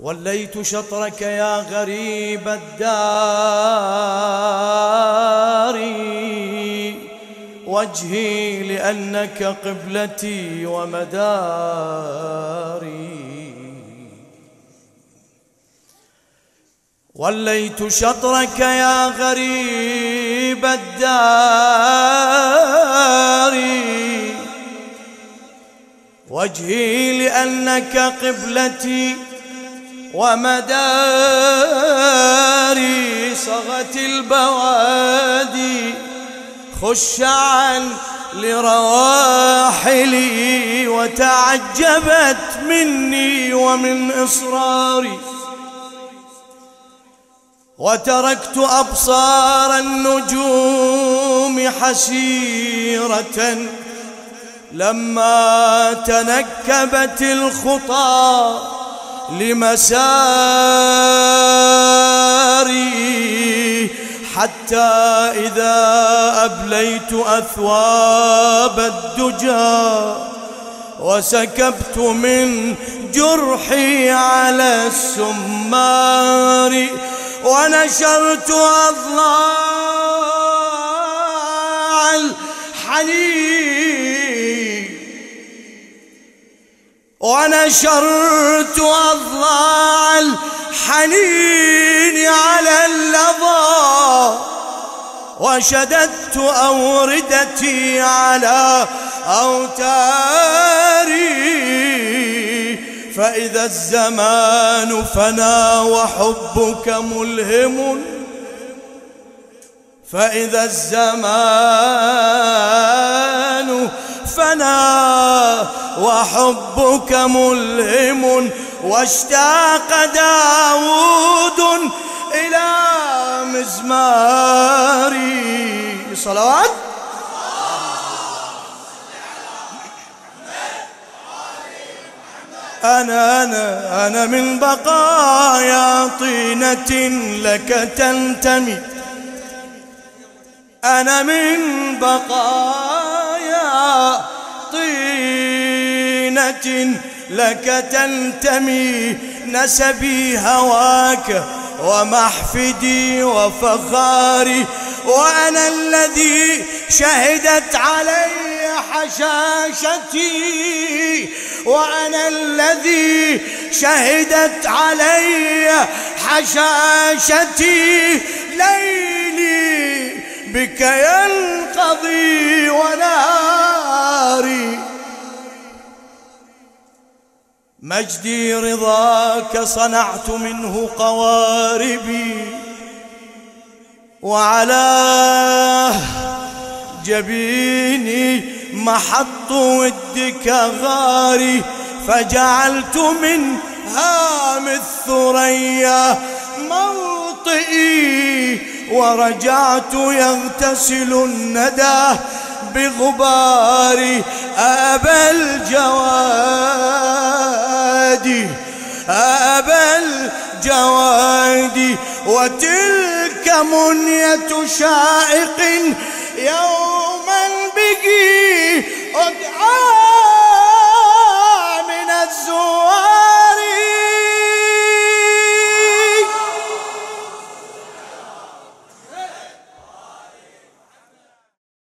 وليت شطرك يا غريب الدار. وجهي لأنك قبلتي ومداري. وليت شطرك يا غريب الدار. وجهي لأنك قبلتي ومداري صغت البوادي خشعا لرواحلي وتعجبت مني ومن إصراري. وتركت أبصار النجوم حسيرة لما تنكبت الخطى لمساري حتى إذا أبليت أثواب الدجى وسكبت من جرحي على السمار ونشرت أضلاع الحنين. ونشرت أضلاع الحنين على اللظى وشددت أوردتي على أوتاري فإذا الزمان فنا وحبك ملهم فإذا الزمان وحبك ملهم واشتاق داود إلى مزماري صلوات. أنا أنا أنا من بقايا طينة لك تنتمي. أنا من بقايا لك تنتمي نسبي هواك ومحفدي وفخاري وأنا الذي شهدت علي حشاشتي وأنا الذي شهدت علي حشاشتي. ليلي بك ينقضي مجدي رضاك صنعت منه قواربي. وعلى جبيني محط ودك غاري فجعلت من هام الثريا موطئي. ورجعت يغتسل الندى بغبار أبا الجواد أبا الجواد وتلك منية شائق يوم